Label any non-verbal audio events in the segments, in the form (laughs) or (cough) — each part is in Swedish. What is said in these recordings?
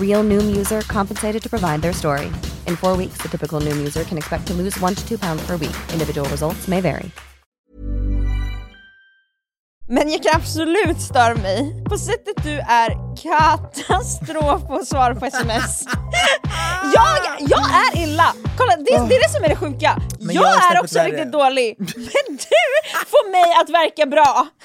Real Noom user compensated to provide their story. In four weeks, the typical Noom user can expect to lose one to two pounds per week. Individual results may vary. Men jag kan absolut störa mig på sättet du är katastrof på att svara på sms. jag, jag är illa! Kolla, det, det är det som är det sjuka. Jag, jag är också riktigt dålig, men du får mig att verka bra. (laughs)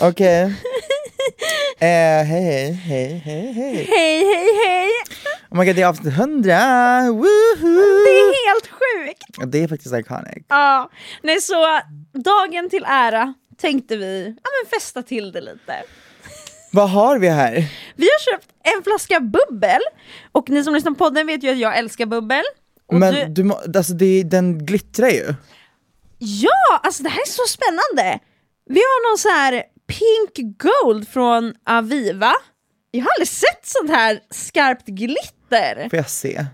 Okej. Eh, hej, hej, hej, hej, hej. Hej hej hej! Oh my god, det är avsnitt 100! Woohoo! Det är helt sjukt! Det är faktiskt iconic. Ja, nej så dagen till ära tänkte vi ja, men festa till det lite. Vad har vi här? Vi har köpt en flaska bubbel och ni som lyssnar på podden vet ju att jag älskar bubbel. Och Men du- du, må, alltså det, den glittrar ju. Ja, alltså det här är så spännande! Vi har någon så här pink gold från Aviva. Jag har aldrig sett sånt här skarpt glitter. Får jag se?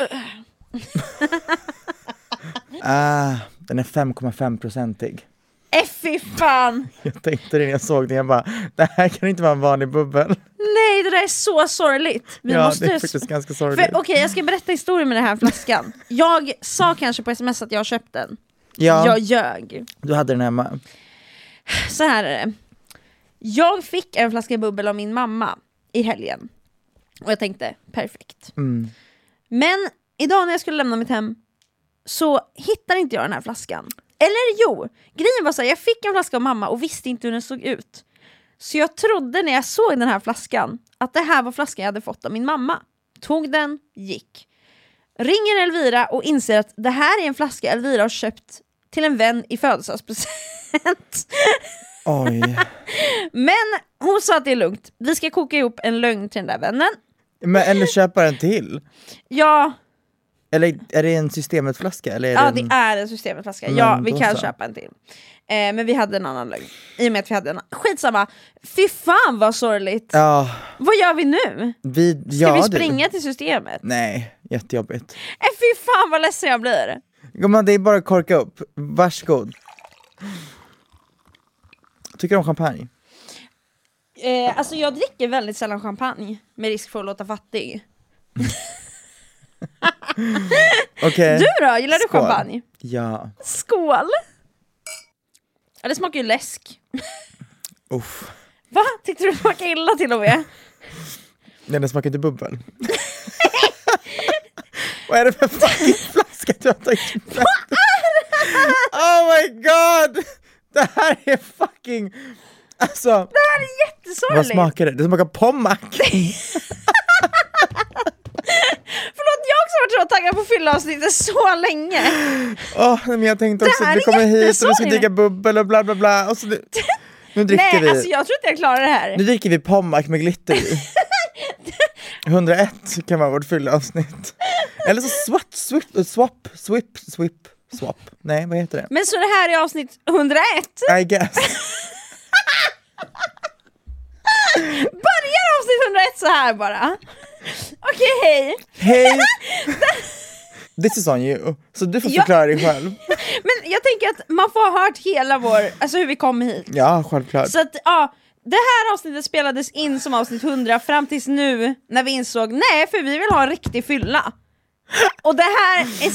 (laughs) ah, den är 5,5-procentig. Äh, fy fan! (laughs) Jag tänkte det när jag såg den, jag bara, det här kan inte vara en vanlig bubbel. Nej, det där är så sorgligt. Vi ja, måste... det är faktiskt ganska sorgligt. Okej, jag ska berätta historien med den här flaskan. Jag sa kanske på sms att jag köpt den. ja, Jag ljög. du hade den hemma. Så här är det. Jag fick en flaska bubbel av min mamma i helgen. Och jag tänkte, perfekt. Mm. Men idag när jag skulle lämna mitt hem så hittar inte jag den här flaskan. Eller jo, grejen var så här, jag fick en flaska av mamma och visste inte hur den såg ut. Så jag trodde när jag såg den här flaskan att det här var flaskan jag hade fått av min mamma. Tog den, gick. Ringer Elvira och inser att det här är en flaska Elvira har köpt till en vän i födelsedagspresent. (laughs) Oj. Men hon sa att det är lugnt, vi ska koka ihop en lögn till den där vännen. Men, eller köpa en till. Ja, Eller är det en systemetflaska? Eller är ja det en... det är en systemetflaska, ja vi kan så. köpa en till. Eh, men vi hade en annan lögn, i och med att vi hade en Skitsamma, fy fan vad sorgligt! Ja, Vad gör vi nu? vi... Ska ja, vi springa till systemet? Nej, jättejobbigt. Eh, fy fan vad ledsen jag blir! Gumman, det är bara att korka upp. Varsågod. Tycker du om champagne? Eh, alltså jag dricker väldigt sällan champagne, med risk för att låta fattig. (laughs) Okej. Du då, gillar du Skål. champagne? Ja. Skål! Ja, det smakar ju läsk. Uff. Va? Tyckte du det smakade illa till och med? Nej, den smakar inte bubbel. (laughs) Vad är det för fucking flaska du har tagit med? Oh my god! Det här är fucking... Alltså, Det här är vad jättesorgligt! smakar det? Det smakar pommac. (laughs) Förlåt, jag har också varit så taggad på att fylla avsnittet så länge. Åh, men jag tänkte också att vi kommer hit och vi ska dricka bubbel och bla bla bla. Och så nu, nu dricker Nej, vi. alltså jag tror inte jag klarar det här. Nu dricker vi pommac med glitter i. (laughs) 101 kan vara vårt fyllavsnitt. Eller så swat, swip, swap, swip, swip, Swap. Nej, vad heter det? Men så det här är avsnitt 101? I guess. (laughs) Börjar avsnitt 101 så här bara? Okej, hej! Hej! (laughs) This is on you. Så du får förklara dig själv. (laughs) Men jag tänker att man får ha hört hela vår, alltså hur vi kom hit. Ja, självklart. Så att ja, det här avsnittet spelades in som avsnitt 100 fram tills nu när vi insåg nej för vi vill ha en riktig fylla. Och det här är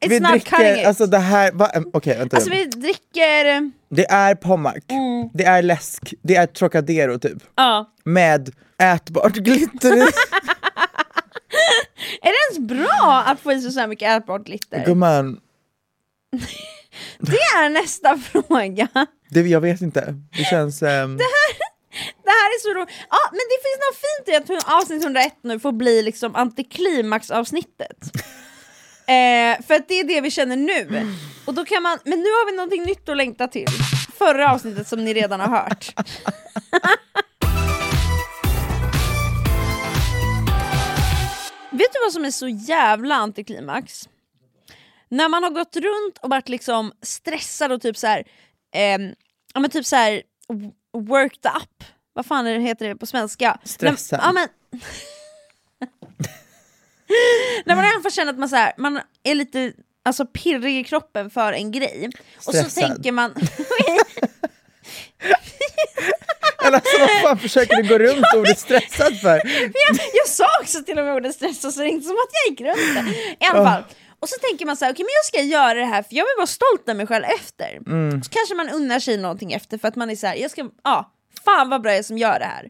It's vi not cutting dricker, it. alltså det här, va, okej vänta. Alltså vi dricker, Det är Pommac, Mm. det är läsk, det är Trocadero typ. ja. Med ätbart glitter i. (laughs) Är det ens bra att få i sig så här mycket ätbart glitter? Gumman, Det är nästa (laughs) fråga. det, jag vet inte. Det känns... ehm, (laughs) Det här är så roligt. Ja, men det finns något fint i att avsnitt 101 nu får bli liksom antiklimaxavsnittet. Eh, för att det är det vi känner nu. Och då kan man, men nu har vi någonting nytt att längta till. Förra avsnittet som ni redan har hört. (laughs) Vet du vad som är så jävla antiklimax? När man har gått runt och varit liksom stressad och typ så här, ehm, ja men typ så här worked up, vad fan är det, heter det på svenska? Stressad. Ja, men, (laughs) när man i alla fall känner att man, så här, man är lite alltså, pirrig i kroppen för en grej. Och så Stressad. tänker man... (laughs) Eller alltså vad fan försöker du gå runt ordet stressad för? (laughs) jag, jag sa också till och med ordet stressa så det är inte som att jag gick runt det. I alla fall. Och så tänker man så här, okej men jag ska göra det här för jag vill vara stolt över mig själv efter. Så kanske man unnar sig någonting efter för att man är så här, jag ska, ja, fan vad bra jag är som gör det här.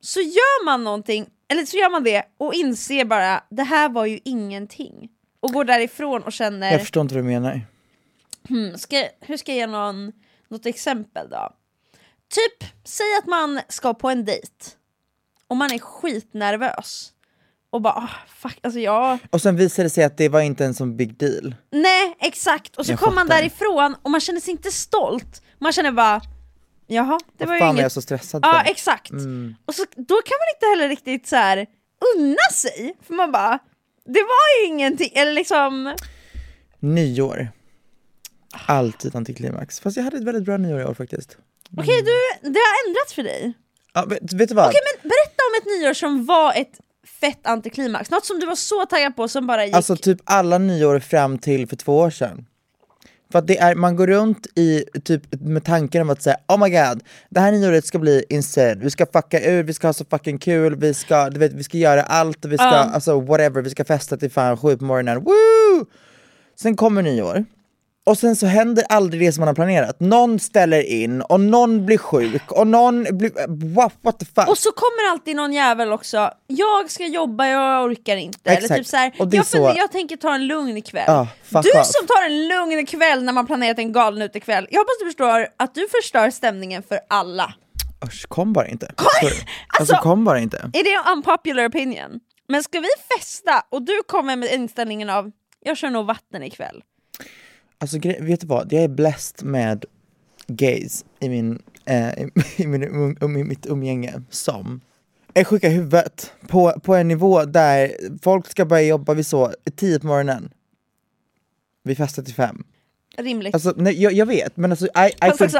Så gör man någonting, eller så gör man det och inser bara, det här var ju ingenting. Och går därifrån och känner, Jag förstår inte vad du menar. Hmm, ska, hur ska jag ge någon, något exempel då? Typ, säg att man ska på en dejt och man är skitnervös och bara ah, fuck, alltså jag... Och sen visade det sig att det var inte en sån big deal. Nej exakt, och så kommer man därifrån och man känner sig inte stolt. Man känner bara jaha, det var Vad ju fan var jag inget... så stressad Ja för? exakt. Mm. Och så, då kan man inte heller riktigt så här unna sig, för man bara det var ju ingenting, eller liksom... Nyår. Alltid antiklimax. Fast jag hade ett väldigt bra nyår i år faktiskt. Okej du, det har ändrats för dig. Ja, vet, vet du vad? Okej men berätta om ett nyår som var ett fett antiklimax, något som du var så taggad på som bara gick... Alltså typ alla nyår fram till för två år sedan. För att det är, man går runt i typ med tanken om att säga oh my god, det här nyåret ska bli insane, vi ska fucka ur, vi ska ha så fucking kul, vi ska, du vet, vi ska göra allt, vi ska, Ja. alltså whatever, vi ska festa till fan sju på morgonen, woo! Sen kommer nyår, och sen så händer aldrig det som man har planerat. Någon ställer in, och någon blir sjuk, och någon blir, what, what the fuck? Och så kommer alltid någon jävel också, jag ska jobba, jag orkar inte. Eller Exakt. typ så här, jag, så- jag tänker ta en lugn kväll. Fuck du off. som tar en lugn kväll när man planerat en galen utekväll, jag hoppas du förstår att du förstör stämningen för alla. Usch, kom bara inte. Sorry. (laughs) Alltså, Alltså- kom bara inte. Är det en unpopular opinion? Men ska vi festa och du kommer med inställningen av jag kör nog vatten ikväll. Alltså vet du vad, jag är blessed med gays i, min, eh, i, min, um, um, i mitt umgänge som är sjuka i huvudet på, på en nivå där folk ska börja jobba vid så 10 på morgonen. Vi festar till fem. Rimligt. Alltså, nej, jag, jag vet, men alltså I, I could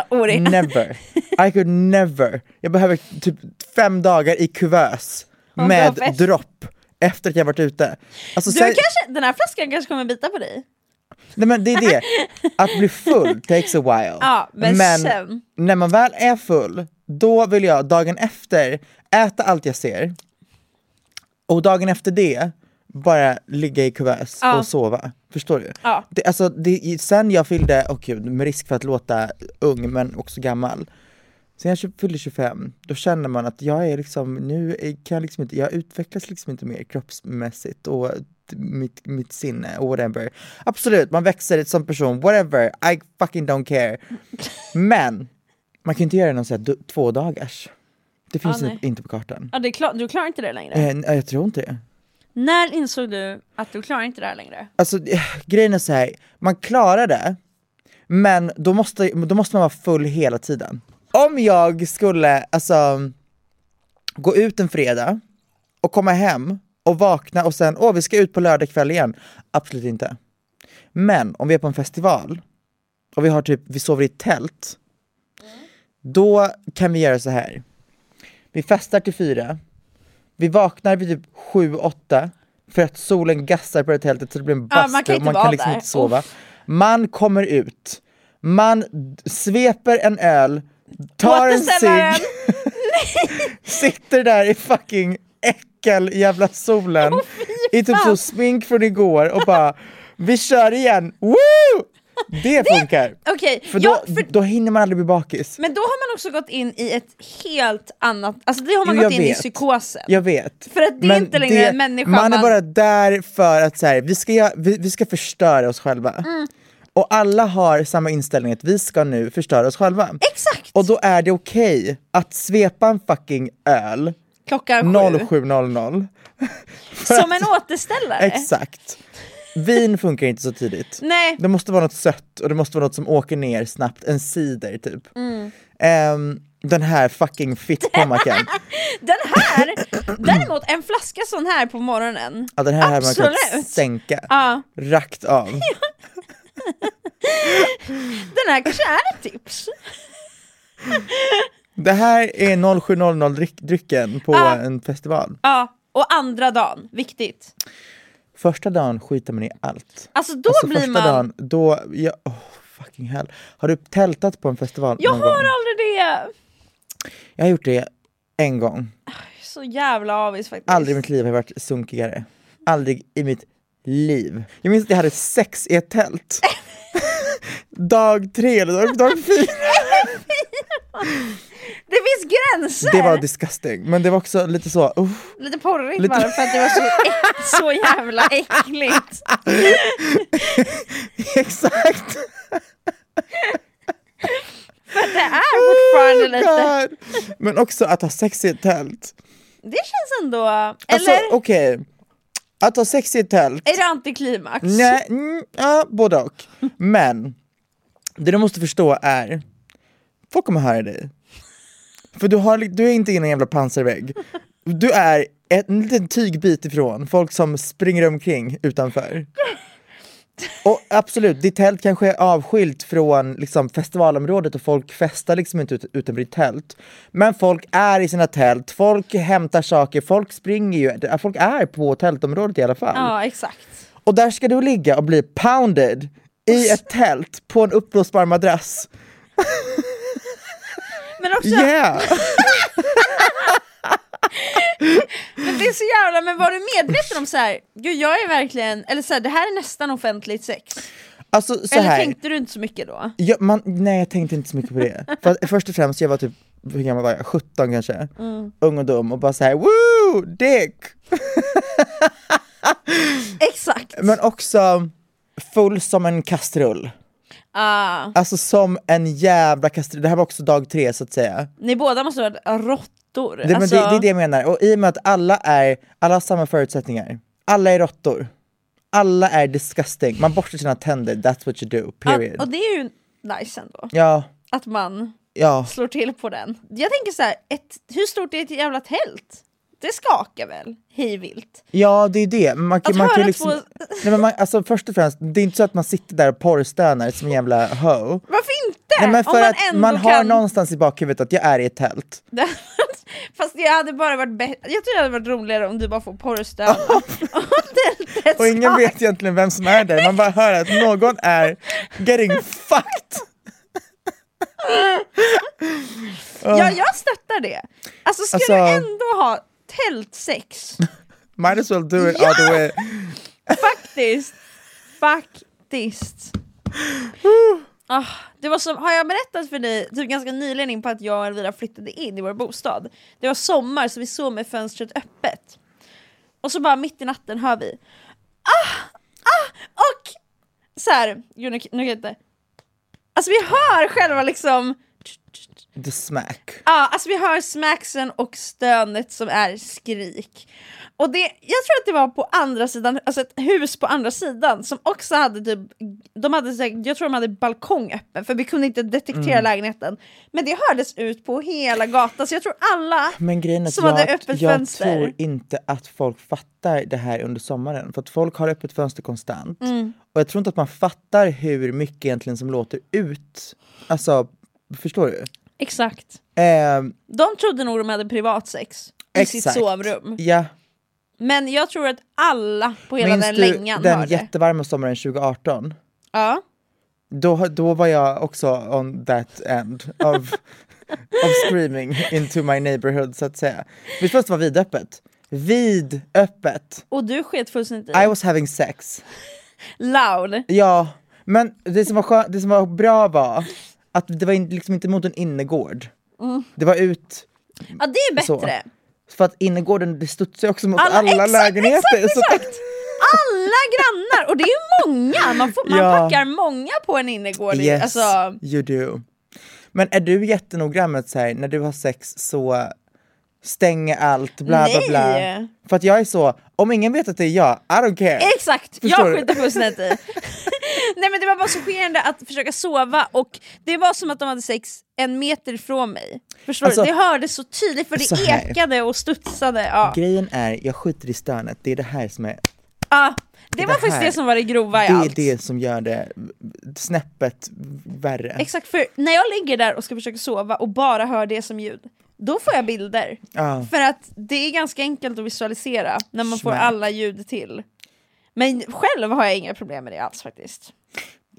never, (laughs) I could never. Jag behöver typ fem dagar i kuvös med dropp efter att jag varit ute. Alltså, du sen- kanske, den här flaskan kanske kommer bita på dig? Nej men det är det, att bli full (laughs) takes a while. Ja, men sen- när man väl är full, då vill jag dagen efter äta allt jag ser, och dagen efter det bara ligga i kuvös Ja. och sova. Förstår du? Ja. Det, alltså, det, sen jag fyllde, åh gud, med risk för att låta ung men också gammal, sen jag fyllde 25, då känner man att jag är liksom, nu kan jag liksom inte, jag utvecklas liksom inte mer kroppsmässigt och mitt, mitt sinne och whatever. Absolut, man växer som person, whatever, I fucking don't care. (laughs) Men, man kan inte göra någon sån här två dagars. Det finns nej. inte på kartan. Ja, det är klart, du klarar inte det längre. Eh, jag tror inte det. När insåg du att du klarar inte det här längre? Alltså eh, grejen är så här, man klarar det, men då måste, då måste man vara full hela tiden. Om jag skulle alltså gå ut en fredag och komma hem och vakna och sen, åh vi ska ut på lördag kväll igen. Absolut inte. Men om vi är på en festival och vi har typ, vi sover i ett tält, då kan vi göra så här. Vi festar till fyra, vi vaknar vid typ sju, åtta för att solen gassar på det tältet så det blir en Ja, bastu man kan och man kan liksom där. inte sova. Man kommer ut, man sveper en öl, tar en cigg, (laughs) sitter där i fucking äckel jävla solen i typ så smink från igår och bara vi kör igen, woo! Det funkar! Okej, För då, ja, för, då hinner man aldrig bli bakis. men då har man också gått in i ett helt annat, alltså det har man Jo, gått in i vet. psykosen. Jag vet. För att det är inte längre en människa Man är man- bara där för att så här, vi, ska, vi, vi ska förstöra oss själva. Mm. Och alla har samma inställning att vi ska nu förstöra oss själva. Exakt! Och då är det okej att svepa en fucking öl Klockan sju. 07.00. (laughs) Som en återställare. Exakt. Vin funkar inte så tidigt. Nej, Det måste vara något sött och det måste vara något som åker ner snabbt, en cider typ. Mm. Ehm, den här fucking fittpommacken. (laughs) den här, däremot en flaska sån här på morgonen. Ja, den här hade man kunnat Absolut. sänka. Ja, Rakt av. (laughs) (laughs) den här kanske är ett tips. Det här är 07.00 dryck, drycken på Ja. en festival. Ja, och andra dagen, viktigt. Första dagen skiter man i allt. Alltså då alltså, blir första man... dagen, då, ja, oh, fucking hell. Har du tältat på en festival Jag någon har gång? aldrig det! Jag har gjort det en gång. Så jävla avis faktiskt. Aldrig i mitt liv har jag varit sunkigare. Aldrig i mitt liv. Jag minns att jag hade sex i ett tält. (laughs) dag tre eller dag, dag (laughs) fyra. Det finns gränser! Det var disgusting. Men det var också lite så, uh, Lite porrigt Lite- bara för att det var så, äck, (laughs) så jävla äckligt. exakt. För det är fortfarande lite... Oh God. Men också att ha sex i ett tält. Det känns ändå... Alltså Eller okej, att ha sex i ett tält, är det antiklimax? nej, mm, ja både och. Men det du måste förstå är, folk kommer höra dig. För du, har, du är inte i en jävla pansarvägg. Du är en liten tygbit ifrån folk som springer omkring utanför. Och absolut, ditt tält kanske är avskilt från liksom, festivalområdet och folk festar liksom inte ut, utanför tält. Men folk är i sina tält, folk hämtar saker, folk springer ju, folk är på tältområdet i alla fall. Ja, exakt. Och där ska du ligga och bli pounded i ett tält på en uppblåsbar madrass. Men också, Yeah! (laughs) men det är så jävla, men var du medveten om så här, gud jag är verkligen, eller så här, det här är nästan offentligt sex? Alltså så eller här. tänkte du inte så mycket då? Ja, man, nej jag tänkte inte så mycket på det. (laughs) För först och främst, jag var typ, hur gammal var jag? 17 kanske? Ung och dum och bara såhär woo, dick! (laughs) Exakt! Men också full som en kastrull. Ah, Alltså som en jävla kastrull. Det här var också dag tre så att säga. ni båda måste ha varit råttor. Det, alltså, det, det är det jag menar. Och i och med att alla är, alla har samma förutsättningar. Alla är råttor. Alla är disgusting. Man borstar sina tänder, that's what you do, period. ja, och det är ju nice ändå, Ja, att man ja. slår till på den. Jag tänker så här, ett, hur stort är ett jävla tält? Det skakar väl hej vilt? Ja det är det, man, Att man kan liksom, två- (laughs) nej, men man, alltså först och främst, det är inte så att man sitter där och porrstönar som en jävla ho. Varför inte? Nej, men Om för man att man har kan... någonstans i bakhuvudet att jag är i ett tält. (laughs) Fast det hade bara varit bättre, jag tror det hade varit roligare om du bara får porrstöna. (laughs) och ingen vet egentligen vem som är där, man bara hör att någon är getting fucked. Ja, jag stöttar det. Alltså ska Alltså- du ändå ha tältsex, (laughs) Might as well do it all the way. faktiskt, faktiskt. (sighs) Ah, det var som, har jag berättat för dig typ ganska nyligen in på att jag och Elvira flyttade in i vår bostad? Det var sommar så vi sov med fönstret öppet. Och så bara mitt i natten hör vi ah, ah, och så här, gud nu, nu kan jag inte. Alltså vi hör själva liksom the smack. Ja, alltså vi hör smacksen och stönet som är skrik. Och det, jag tror att det var på andra sidan, alltså ett hus på andra sidan som också hade typ, de hade jag tror de hade balkong öppen för vi kunde inte detektera lägenheten. Men det hördes ut på hela gatan så jag tror alla Men grejen är som att hade jag, öppet jag fönster. tror inte att folk fattar det här under sommaren. För att folk har öppet fönster konstant. Mm. Och jag tror inte att man fattar hur mycket egentligen som låter ut. Alltså, förstår du? Exakt. Ehm, De trodde nog de hade privatsex i sitt exakt. sovrum. Ja. Men jag tror att alla på hela Minns den du längan den hörde. jättevarma sommaren 2018? Ja. Då, då var jag också on that end of, (laughs) of screaming into my neighborhood så att säga. Visst var det var vidöppet? Vidöppet! Och du sket fullständigt I i. was having sex. (laughs) Loud. Ja, men det som var, skö- det som var bra var att det var liksom inte mot en innergård. Det var ut, Ja det är Så. bättre. för att innergården studsar också mot Alla- alla, exakt, lägenheter. exakt, så exakt. Alla grannar, och det är ju många, man, får, man Ja. packar många på en innergård. Yes, Alltså, you do. Men är du jättenoggrann med att säga när du har sex så stänger allt, bla bla bla? Nej. För att jag är så, om ingen vet att det är jag, I don't care. exakt, Förstår jag skiter fullständigt i. (laughs) Nej men det var bara så chockerande att försöka sova och det var som att de hade sex en meter ifrån mig. Förstår Alltså- du? Det hördes så tydligt för det ekade och studsade. Ja. Grejen är, jag skiter i stönet, det är det här som är, Ja, det var Det faktiskt här- det som var det grova i det är allt. det som gör det snäppet värre. Exakt, för när jag ligger där och ska försöka sova och bara hör det som ljud, då får jag bilder. Ja. För att det är ganska enkelt att visualisera när man får Smack. alla ljud till. Men själv har jag inga problem med det alls faktiskt.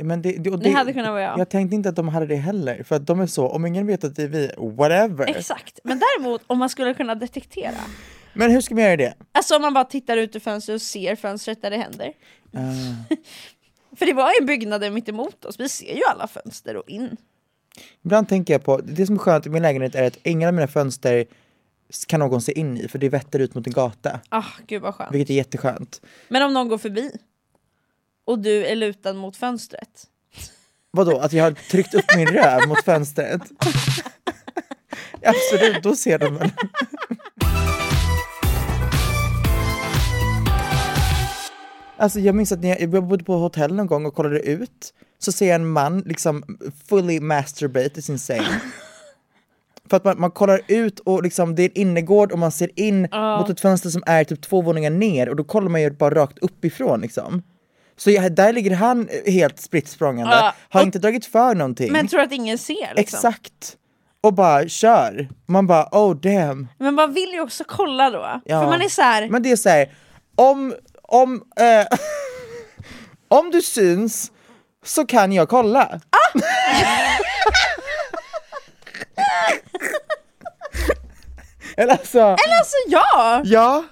Men det, det, och Det hade kunnat vara jag. Jag tänkte inte att de hade det heller, för att de är så, om ingen vet att det är vi, whatever. Exakt, men däremot om man skulle kunna detektera. Men hur ska man göra det? Alltså om man bara tittar ut ur fönstret och ser fönstret där det händer. Ah. (laughs) För det var ju en byggnad där mitt emot oss, vi ser ju alla fönster och in. Ibland tänker jag på, det som är skönt i min lägenhet är att inga av mina fönster kan någon se in i, för det vetter ut mot en gata. Ah, gud vad skönt. Vilket är jätteskönt. Men om någon går förbi och du är lutad mot fönstret. Vadå, att jag har tryckt upp min röv mot fönstret? Absolut, då ser de väl. Alltså jag minns att när jag, jag bodde på hotell någon gång och kollade ut, så ser jag en man liksom fully masturbate i sin säng. För att man, man kollar ut och liksom det är en innergård och man ser in mot ett fönster som är typ två våningar ner och då kollar man ju bara rakt uppifrån liksom. Så jag, där ligger han helt spritt språngande, Ja, har och- inte dragit för någonting. Men tror att ingen ser liksom. Exakt! Och bara kör. Man bara oh damn. Men man vill ju också kolla då. Ja. För man är så här, Men det är såhär, om, om, eh, (laughs) om du syns så kan jag kolla. (laughs) (laughs) Eller alltså, alltså ja! ja.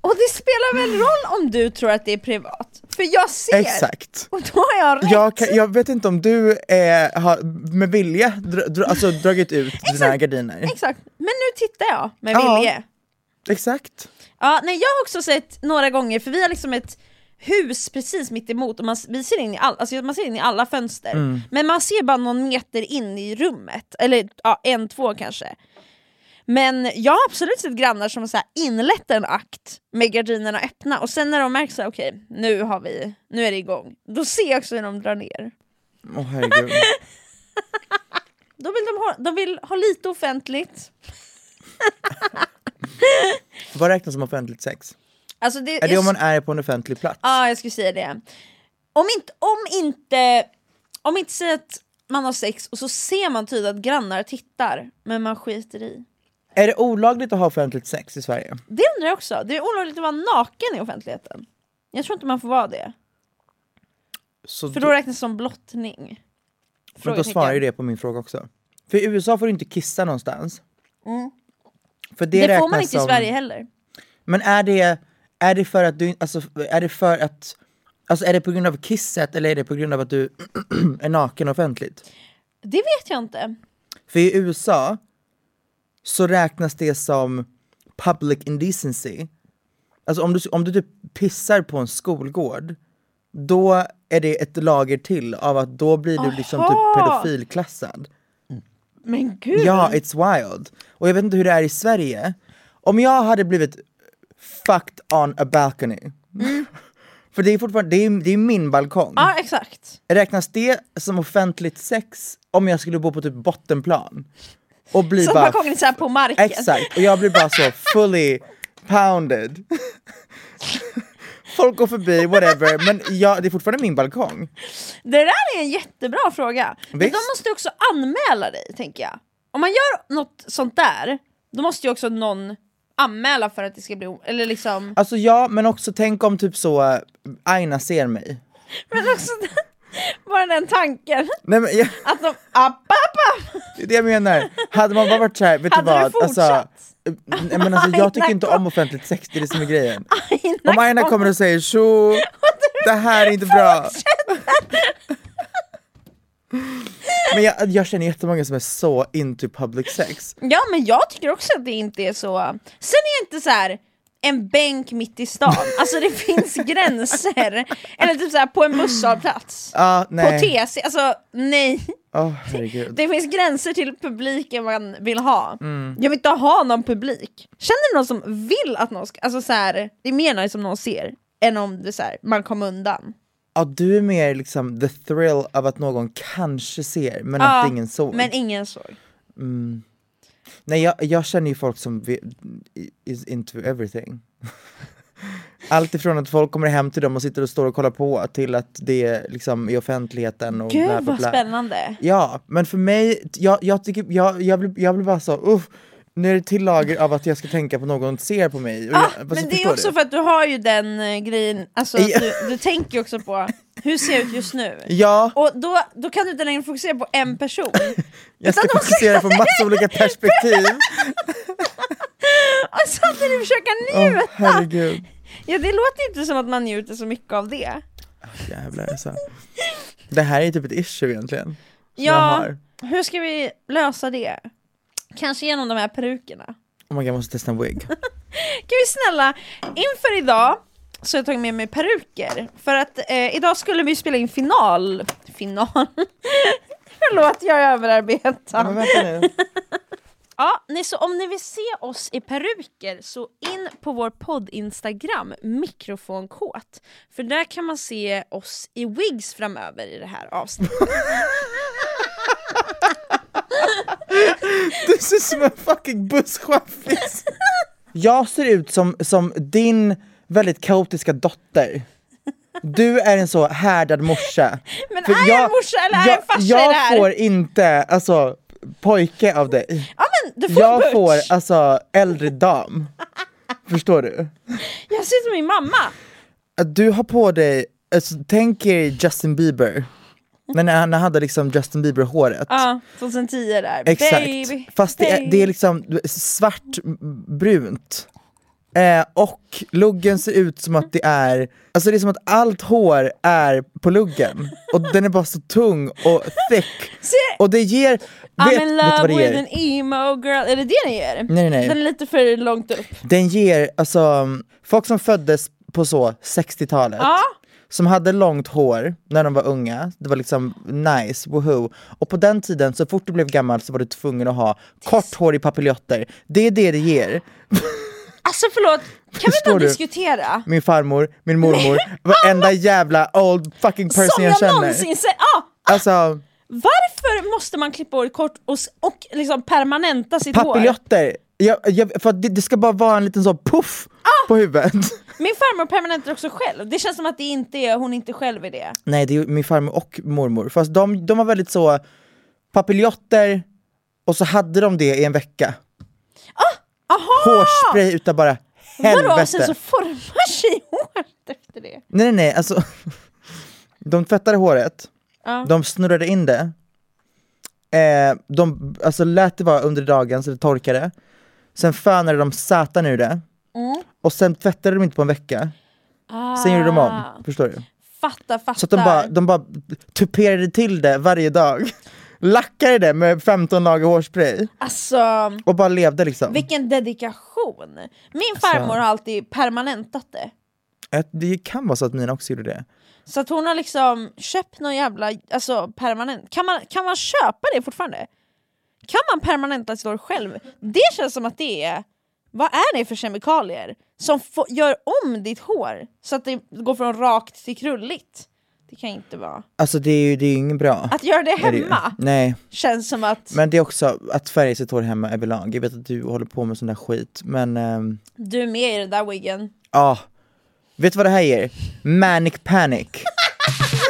Och det spelar väl roll om du tror att det är privat? För jag ser! Exakt. Och då har jag rätt! Jag, kan, jag vet inte om du eh, har med vilja dra, dra, alltså, dragit ut dina gardiner. Exakt, men nu tittar jag med Ja. vilje. Exakt. Ja, nej, jag har också sett några gånger, för vi har liksom ett hus precis mitt emot och man, vi ser in i all, alltså man ser in i alla fönster. Mm. Men man ser bara någon meter in i rummet, eller ja, en, två kanske. Men jag har absolut sett grannar som så här inlett en akt med gardinerna öppna och sen när de märker här, okej nu har vi, nu är det igång, då ser jag också hur de drar ner. Åh herregud. (laughs) Då vill de, ha, de vill ha lite offentligt. (laughs) Vad räknas som offentligt sex? Alltså det, Är det om man är på en offentlig plats? Ja, jag skulle säga det. Om inte, om inte, om inte säger att man har sex och så ser man tydligt att grannar tittar, men man skiter i. Är det olagligt att ha offentligt sex i Sverige? Det undrar jag också. Det är olagligt att vara naken i offentligheten. Jag tror inte man får vara det. Så För då räknas det som blottning. men då svarar ju det på min fråga också. För i USA får du inte kissa någonstans. För det, Mm. Det, får man inte i som... Sverige heller. Men är det, är det för att du, alltså är det för att, alltså är det på grund av kisset eller är det på grund av att du (clears throat) är naken offentligt? Det vet jag inte. För i USA så räknas det som public indecency. Alltså om du, om du typ pissar på en skolgård, då är det ett lager till av att då blir du liksom typ Aha. pedofilklassad. Men gud! Ja, it's wild. Och jag vet inte hur det är i Sverige. Om jag hade blivit fucked on a balcony. (laughs) För det är fortfarande, det är, det är min balkong. Ja, exakt. Räknas det som offentligt sex om jag skulle bo på typ bottenplan? Och bli Så bara... balkongen är på marken. Exakt, och jag blir bara så fully pounded. Folk går förbi, whatever, men jag, det är fortfarande min balkong. Det där är en jättebra fråga. Men Visst. de måste också anmäla dig, tänker jag. Om man gör något sånt där, då måste ju också någon anmäla för att det ska bli... Eller liksom... Alltså ja, men också tänk om typ så uh, Aina ser mig. Men också bara den tanken. Nej, men jag, Att de... App, app, app. det är det jag menar. Hade man bara varit såhär, vet Hade du du vad? Alltså, nej, men alltså, jag tycker inte om offentligt sex, det är det som är grejen. Aina Om Aina kommer och säger tjo, det här är inte bra. Men jag, jag känner jättemånga som är så into public sex. Ja men jag tycker också att det inte är så... Sen är jag inte så här en bänk mitt i stan, alltså det finns (laughs) gränser. Eller typ så här på en busshållplats. Ah, På. TC, alltså nej. Herregud. Det finns gränser till publiken man vill ha. Mm. Jag vill inte ha någon publik. Känner du någon som vill att någon ska... Alltså så här, det är mer nice om någon ser, än om det så här, man kommer undan. Ja, du är mer liksom the thrill av att någon kanske ser men Ja, att ingen såg. Men ingen såg. Nej jag, jag känner ju folk som is into everything. (laughs) Allt ifrån att folk kommer hem till dem och sitter och står och kollar på till att det är liksom i offentligheten och Gud bla bla vad bla. spännande. Ja, men för mig, jag, jag, tycker, jag, jag, blir, jag blir bara så, uff, nu är det till lager av att jag ska tänka på någon ser på mig. Ah, jag, men det är också du? för att du har ju den eh, grejen, alltså du, du tänker ju också på hur ser jag ut just nu? Ja, Och då, då kan du inte längre fokusera på en person. (laughs) jag ska fokusera på massa olika perspektiv. (laughs) och samtidigt försöka njuta! herregud. ja, det låter inte som att man njuter så mycket av det. Jävlar alltså. Det här är typ ett issue egentligen. Ja, hur ska vi lösa det? Kanske genom de här perukerna. Oh my God, jag måste testa en wig. (laughs) Kan vi snälla, inför idag så har jag tagit med mig peruker. För att eh, idag skulle vi spela in final. Final? (laughs) Förlåt, jag är överarbetad. Men vänta nu. (laughs) Ja, nej, så om ni vill se oss i peruker så in på vår podd-instagram, mikrofonkåt. För där kan man se oss i wigs framöver i det här avsnittet. Du ser ut som en fucking busschaffis. Jag ser ut som, som din väldigt kaotiska dotter. Du är en så härdad morsa. Men För är jag en morsa eller är jag en farsa i det Jag här? får inte, alltså, pojke av dig. Ja men du får Jag butch! får alltså äldre dam. Förstår du? Jag ser ut som min mamma! Du har på dig, alltså, tänk er Justin Bieber. När han hade liksom Justin Bieber håret. Ja, 2010 där. Exakt, Baby, fast det är, baby. det är liksom svartbrunt. Eh, och luggen ser ut som att det är, alltså det är som att allt hår är på luggen. Och den är bara så tung och thick. Och det ger, vet, I'm vet in love det with an emo girl, är det det den ger? Nej, nej. Den är lite för långt upp. Den ger, alltså, folk som föddes på så 60-talet, Ja, som hade långt hår när de var unga, det var liksom nice, woho. Och på den tiden, så fort du blev gammal så var du tvungen att ha kort hår i papiljotter. Det är det det ger. alltså förlåt, kan vi Förstår bara du? diskutera? Min farmor, min mormor, varenda jävla old fucking person Som jag jag känner. någonsin sett! Ah, Alltså, varför måste man klippa håret kort och, och liksom permanenta sitt hår? papiljotter. Jag, jag, för det, det ska bara vara en liten sån puff Ah! på huvudet. (laughs) Min farmor permanentar också själv, det känns som att det inte är, hon inte själv är det. Nej, det är min farmor och mormor. Fast de, de var väldigt så, papiljotter, och så hade de det i en vecka. Aha! Hårspray utav bara helvete. Vadå, sen så formar sig (laughs) håret efter det? Nej nej nej, alltså. (laughs) De tvättade håret, Ja. de snurrade in det, eh, de alltså, lät det vara under dagen så det torkade, sen fönade de satan ur det, Mm. och sen tvättade de inte på en vecka, sen gjorde de Ah. om. Förstår du? Fattar, fattar. Så att de bara, de bara tuperade till det varje dag, (laughs) lackade det med 15 lager hårspray Alltså, och bara levde liksom. vilken dedikation! Min farmor har alltid permanentat det. Ett- Det kan vara så att mina också gjorde det. Så att hon har liksom köpt någon jävla alltså, permanent. Kan man, kan man köpa det fortfarande? Kan man permanenta sitt hår själv? Det känns som att det är, vad är det för kemikalier som gör om ditt hår så att det går från rakt till krulligt? Det kan inte vara. Alltså det är ju det är ju inget bra. Att göra det är det hemma Nej, känns som att men det är också att färga sitt hår hemma överlag. Jag vet att du håller på med sån där skit, men ehm, du är med i den där wiggen. ja. Vet du vad det här ger? Manic panic. (laughs)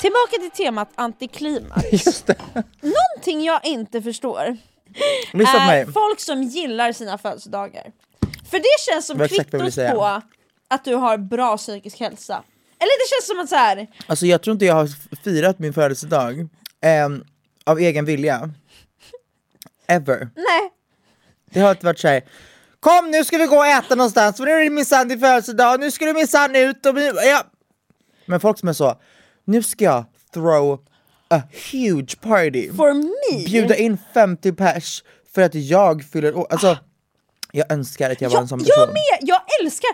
Tillbaka till temat antiklimax. (laughs) Just det. Någonting jag inte förstår Lyssna på är mig. folk som gillar sina födelsedagar. För det känns som Vad exakt vad jag vill kvittot säga. på att du har bra psykisk hälsa. Eller det känns som att så här, Alltså jag tror inte jag har firat min födelsedag ehm, av egen vilja. Ever. nej, Det har alltid varit såhär, kom nu ska vi gå och äta någonstans, för nu är det minsann din födelsedag, nu ska du minsann ut och vi- ja. Men folk som är så, nu ska jag throw a huge party, for me. bjuda in 50 pers för att jag fyller år. Alltså, jag önskar att jag var en jag, sån person. jag med, jag älskar,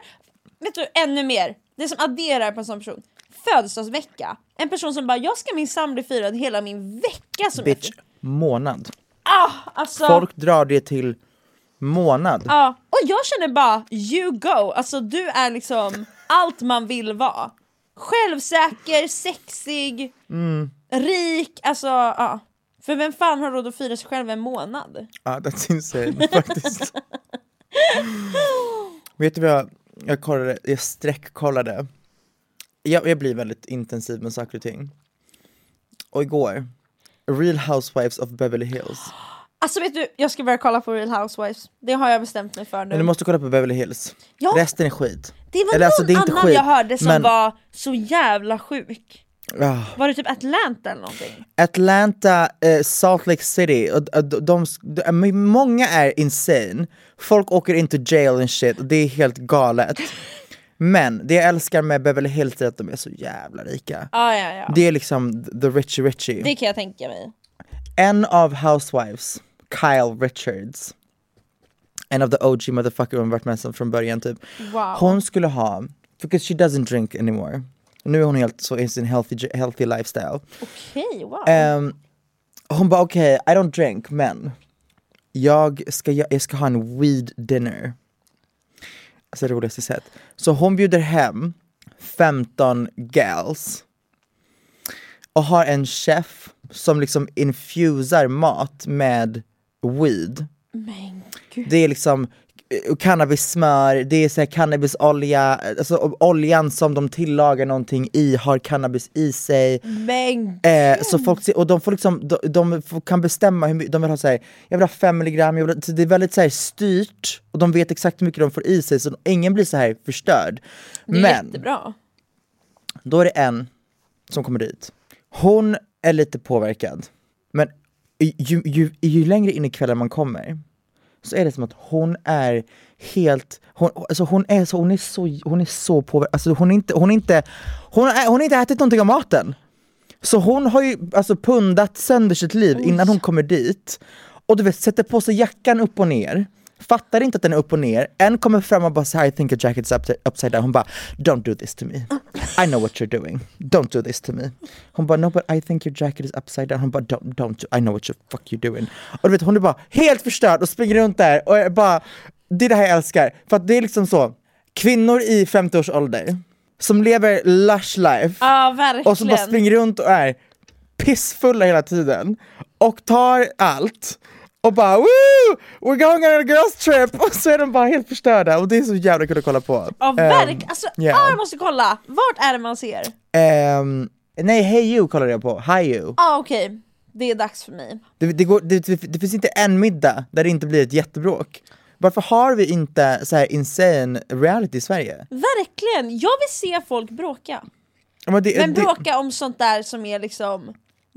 vet du ännu mer, det som adderar på en sån person. Födelsedagsvecka. En person som bara, jag ska minsann bli firad hela min vecka som Bitch, jag månad. Ah, alltså, Folk drar det till månad. Ja, och jag känner bara you go, alltså du är liksom allt man vill vara. Självsäker, sexig, Mm. rik, alltså ja. För vem fan har råd att fira sig själv en månad? Ja, that's insane (laughs) faktiskt. Vet du vad jag, jag kollade, jag sträckkollade. Jag, jag blir väldigt intensiv med saker och ting. Och igår, Real Housewives of Beverly Hills. Alltså vet du, jag ska börja kolla på Real Housewives, det har jag bestämt mig för nu. Men du måste kolla på Beverly Hills. Ja. Resten är skit. det var Eller, någon alltså, det är inte annan skit, jag hörde som men- var så jävla sjuk. Ah. Var det typ Atlanta eller någonting? Atlanta, eh, Salt Lake City, och, och, de, de, de, många är insane. Folk åker into jail and shit, och det är helt galet. (laughs) Men det jag älskar med Beverly Hills är att de är så jävla rika. Ah, ja, ja. Det är liksom the richie richie. Det kan jag tänka mig. En av housewives, Kyle Richards, en av the OG motherfucker hon varit med sedan från början typ. Wow. Hon skulle ha, because she doesn't drink anymore. Nu är hon helt så i sin healthy, healthy lifestyle. Okej, wow. Ehm, hon bara okej, I don't drink men jag ska, jag ska ha en weed dinner. Alltså roligaste sätt. Så hon bjuder hem 15 gals och har en chef som liksom infusar mat med weed. Men gud. Det är liksom eh, cannabissmör, det är så här cannabisolja, alltså oljan som de tillagar någonting i har cannabis i sig. Men Eh, så folk, och de får liksom, de, de får, kan bestämma hur mycket, de vill ha såhär, jag vill ha 5 milligram, jag vill det är väldigt så här styrt och de vet exakt hur mycket de får i sig så ingen blir så här förstörd. det är Men jättebra. då är det en som kommer dit, hon är lite påverkad, men ju, ju, ju längre in i kvällen man kommer så är det som att hon är helt, hon, alltså hon är så, hon är så, hon är så påverkad, alltså hon är inte, hon är inte, hon, är, hon har inte ätit någonting av maten. Så hon har ju alltså pundat sönder sitt liv innan hon kommer dit. Och du vet, sätter på sig jackan upp och ner, fattar inte att den är upp och ner, en kommer fram och bara I think your jacket is up upside down, hon bara Don't do this to me, I know what you're doing, don't do this to me. Hon bara No but I think your jacket is upside down, hon bara Don't, don't, do- I know what you fuck you're doing. Och du vet hon är bara helt förstörd och springer runt där och bara Det är det här jag älskar, för att det är liksom så, kvinnor i 50 års ålder som lever lush life verkligen. och som bara springer runt och är pissfulla hela tiden och tar allt och bara woo! We're going on a girls trip! Och så är de bara helt förstörda och det är så jävla kul att kolla på. Ja, Ehm, verk, alltså, yeah. ah, jag måste kolla, vart är det man ser? ehm, nej, Hey You kollade jag på, Hi You. ah, okej, det är dags för mig. Det, det, går, det, det, finns inte en middag där det inte blir ett jättebråk. Varför har vi inte så här insane reality i Sverige? Verkligen, jag vill se folk bråka. Men det, Men bråka om sånt där som är liksom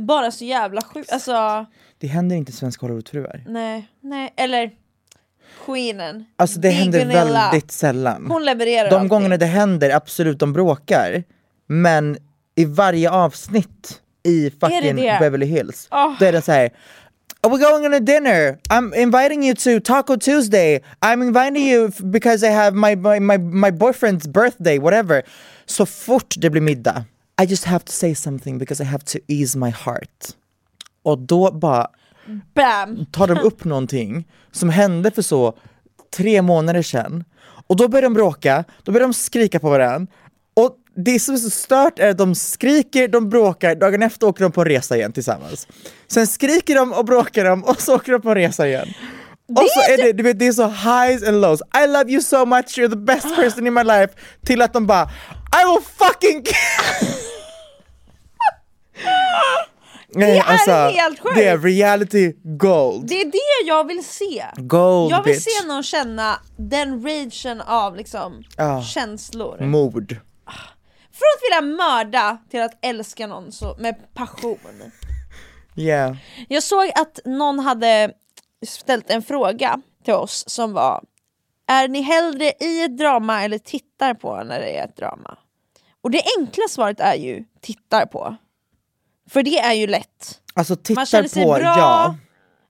bara så jävla sjukt, alltså det händer inte svenska Hollywoodfruar. nej, nej, eller Queenen. Alltså det händer Gunilla. väldigt sällan. Hon levererar De alltid. gångerna det händer, absolut de bråkar. Men i varje avsnitt i fucking det? Beverly Hills, Oh. då är det så här. Oh, we're going on a dinner. I'm inviting you to Taco Tuesday. I'm inviting you f- because I have my, my, my, my boyfriend's birthday, whatever. Så fort det blir middag, I just have to say something because I have to ease my heart. Och då bara Bam! tar de upp någonting som hände för så tre månader sedan och då börjar de bråka, då börjar de skrika på varandra och det som är så stört är att de skriker, de bråkar, dagen efter åker de på en resa igen tillsammans. Sen skriker de och bråkar de och så åker de på en resa igen. Och så är det, du vet, det är så highs and lows. I love you so much, you're the best (gasps) person in my life. Till att de bara I will fucking Nej, är helt sjukt. Det är reality gold. Det är det jag vill se. Gold jag vill bitch. se någon känna den ragen av liksom Ja. känslor. Mord. Från att vilja mörda till att älska någon så, med passion. Yeah. Jag såg att någon hade ställt en fråga till oss som var Är ni hellre i ett drama eller tittar på när det är ett drama? Och det enkla svaret är ju tittar på. För det är ju lätt. Alltså Man tittar känner sig på, bra, ja.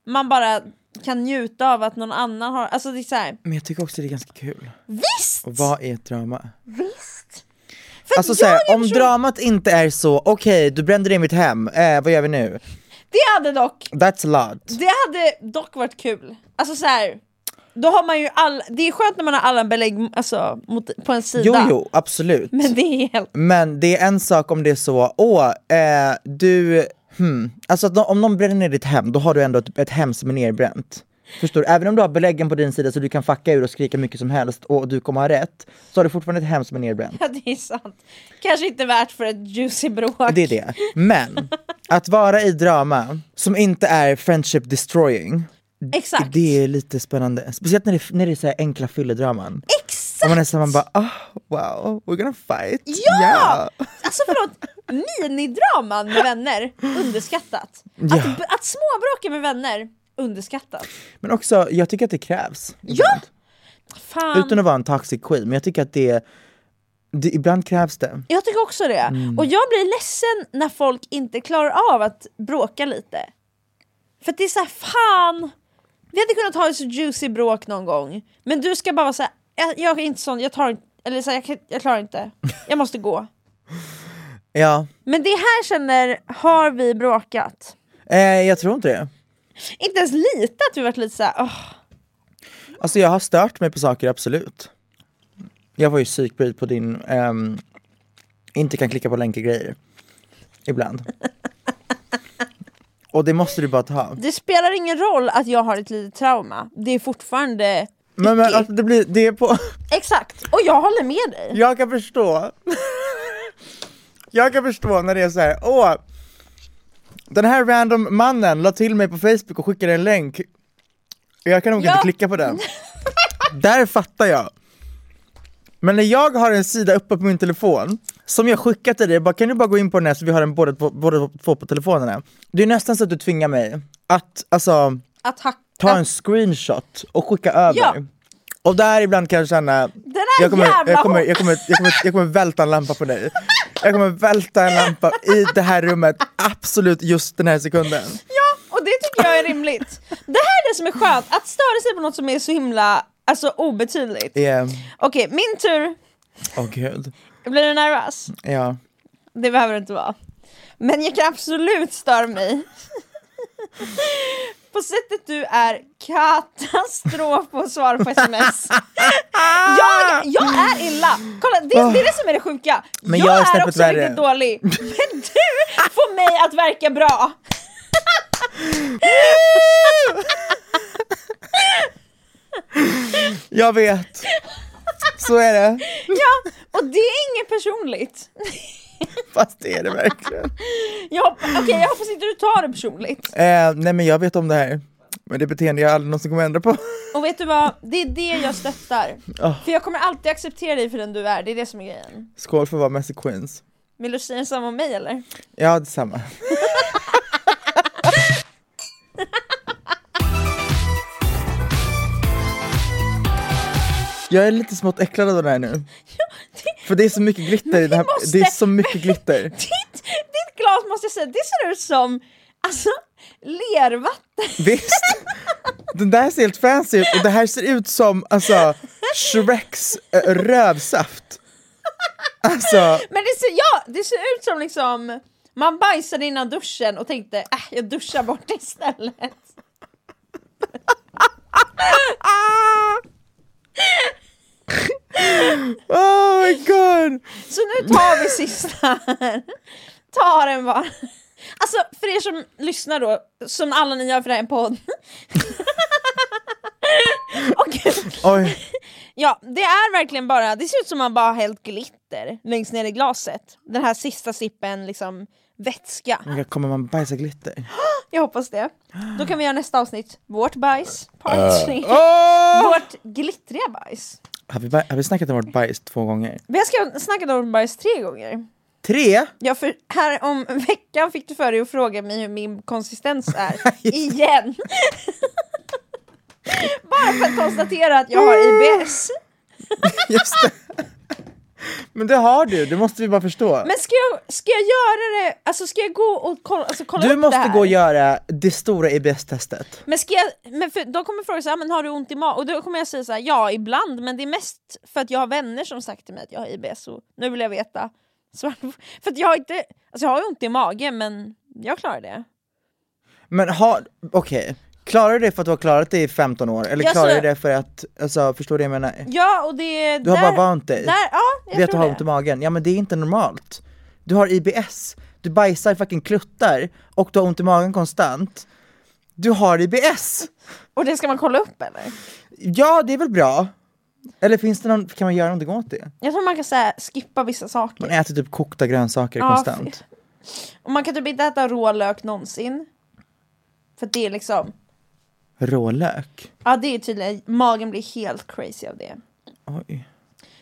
man bara kan njuta av att någon annan har, alltså det är så här, Men jag tycker också det är ganska kul. visst! Och vad är ett drama? Visst! För Alltså att så här, jag är om dramat inte är så, okej du brände ner mitt hem, eh, vad gör vi nu? Det hade dock, That's a lot. det hade dock varit kul. Alltså så här, då har man ju all, det är skönt när man har alla belägg alltså, mot, på en sida. Jo jo, absolut. Men det är helt... Men det är en sak om det är så, åh, eh, du, hmm. Alltså nå- om någon bränner ner ditt hem, då har du ändå ett, ett hem som är nerbränt. Förstår du? Även om du har beläggen på din sida så du kan fucka ur och skrika mycket som helst och du kommer ha rätt, så har du fortfarande ett hem som är nerbränt. Ja, det är sant. Kanske inte värt för ett juicy bråk. Det är det. Men, att vara i drama som inte är friendship destroying, Exakt. det är lite spännande. Speciellt när det, när det är så här enkla fylledraman. Exakt! Och man är så här, man bara, oh, wow, we're gonna fight. Ja! Yeah. Alltså förlåt, minidraman med vänner, underskattat. Ja. Att, att småbråka med vänner, underskattat. Men också, jag tycker att det krävs. Ja! Fan. Utan att vara en toxic queen, men jag tycker att det, det ibland krävs det. Jag tycker också det. Mm. Och jag blir ledsen när folk inte klarar av att bråka lite. För att det är såhär, fan! Vi hade kunnat ha ett så juicy bråk någon gång. Men du ska bara vara såhär, jag, jag är inte sån, jag tar inte, eller så här, jag, jag klarar inte, jag måste gå. (laughs) Ja, Men det här känner, har vi bråkat? eh, jag tror inte det. Inte ens lite att vi varit lite såhär, åh. Alltså jag har stört mig på saker, absolut. Jag var ju psykbryt på din, ehm, inte kan klicka på länkar grejer. Ibland. Och det måste du bara ta. Det spelar ingen roll att jag har ett litet trauma, det är fortfarande Men, men alltså, det, blir, det är på... Exakt, och jag håller med dig. Jag kan förstå. Jag kan förstå när det är så här, åh, den här random mannen la till mig på Facebook och skickade en länk. Jag kan nog Ja. inte klicka på den. (laughs) Där fattar jag. Men när jag har en sida uppe på min telefon, som jag skickat till dig, bara, kan du bara gå in på den här så vi har den båda, två- på telefonerna. Det är nästan så att du tvingar mig att, alltså, Att ta en screenshot och skicka över. Ja. Och där ibland kan jag känna, Den här jag kommer, jävla jag, kommer, jag, kommer, jag, kommer, jag kommer välta en lampa på dig. Jag kommer välta en lampa i det här rummet, absolut just den här sekunden. Ja, och det tycker jag är rimligt. Det här är det som är skönt, att störa sig på något som är så himla alltså, obetydligt. Yeah. Okej, min tur. Åh gud. Blir du nervös? Ja. Det behöver det inte vara. Men jag kan absolut störa mig på sättet du är katastrof på att svara på sms. Jag, jag är illa! Kolla, det, det är det som är det sjuka. Men jag, jag är är också värre. riktigt dålig, men du får mig att verka bra. (laughs) Jag vet. Så är det. Ja, och det är inget personligt. Fast det är det verkligen. Jag, okej, jag hoppas inte du tar det personligt. Eh, nej men jag vet om det här. Men det beteende jag aldrig någonsin kommer ändra på. Och vet du vad, det är det jag stöttar. Oh. För jag kommer alltid acceptera dig för den du är, det är det som är grejen. Skål för att vara Messi Queens. Vill du säga samma om mig eller? Ja, detsamma. Jag är lite smått äcklad av det här nu. (laughs) För det är så mycket glitter i det här. måste- Det är så mycket glitter. (laughs) Ditt, ditt glas måste jag säga, det ser ut som alltså, lervatten. (laughs) Visst? Den där ser helt fancy ut och det här ser ut som alltså Shreks äh, rövsaft. Alltså, Men det ser, ja, det ser ut som liksom man bajsade innan duschen och tänkte äh, jag duschar bort det istället. Oh my god! Så nu tar vi sista här. Ta den bara. Alltså för er som lyssnar då, som alla ni gör för det här är en podd. (laughs) och, Oj, ja, det är verkligen bara, det ser ut som man bara har hällt glitter längst ner i glaset. Den här sista sippen liksom vätska. men kommer man bajsa glitter? (gasps) Jag hoppas det. Då kan vi göra nästa avsnitt, vårt bajs, part 3. Åh! Vårt glittriga bajs. Har vi, har vi snackat om vårt bajs två gånger? Vi har ska- snackat om bajs tre gånger. Tre? Ja, för här om (laughs) veckan fick du för dig att fråga mig hur min konsistens är. (laughs) Igen! (laughs) Bara för att konstatera att jag har IBS. Just det. Men det har du, det måste vi bara förstå. Men ska jag, ska jag göra det, alltså ska jag gå och kolla, alltså kolla Du upp det måste här? gå och göra det stora IBS-testet. Men ska jag, men för, de kommer fråga så här, men har du ont i magen? Och då kommer jag säga så här, ja ibland, men det är mest för att jag har vänner som sagt till mig att jag har IBS och nu vill jag veta. (laughs) Så, för att jag har inte, alltså jag har ont i magen men jag klarar det. Men har, okej, klarar du det för att du har klarat det i 15 år? Eller Ja, klarar så- du det för att, alltså förstår du vad jag menar? Ja och det... Du har där, bara vant dig Där, ja, jag vid att du har ont i magen. Ja men det är inte normalt. Du har IBS, du bajsar fucking kluttar och du har ont i magen konstant. Du har IBS! Och det ska man kolla upp eller? Ja, det är väl bra? Eller finns det någon, kan man göra någonting åt det? Jag tror man kan säga skippa vissa saker. Man äter typ kokta grönsaker Ja, konstant. Och man kan typ inte äta rå lök någonsin. För det är liksom, Rålök? ja det är tydligen, magen blir helt crazy av det. Oj.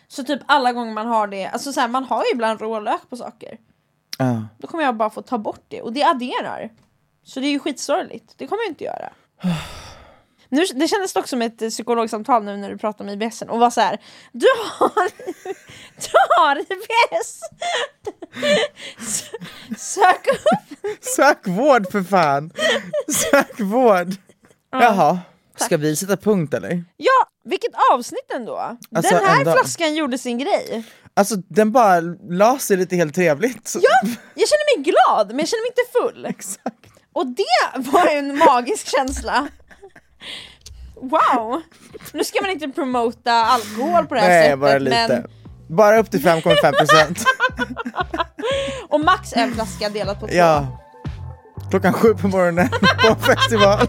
Så typ alla gånger man har det, alltså så här, man har ju ibland rå lök på saker. Ja. Då kommer jag bara få ta bort det och det adderar. Så det är ju skitsorgligt, det kommer jag inte göra. (sighs) Nu, det kändes dock som ett eh, psykologsamtal nu när du pratade om IBS och var så här. Du har, (laughs) du har IBS! (laughs) Sök upp! Sök vård för fan! Sök vård! Jaha, ska vi sätta punkt eller? Ja, vilket avsnitt ändå! Alltså, Den här ändå. flaskan gjorde sin grej. Alltså den bara la sig lite helt trevligt. Ja, jag känner mig glad men jag känner mig inte full. (laughs) Exakt. Och det var en magisk känsla. Wow! Nu ska man inte promota alkohol på det här Nej, sättet bara lite. men Bara upp till 5,5% (laughs) Och max en flaska delat på två. Ja. Klockan sju på morgonen (laughs) på en festival.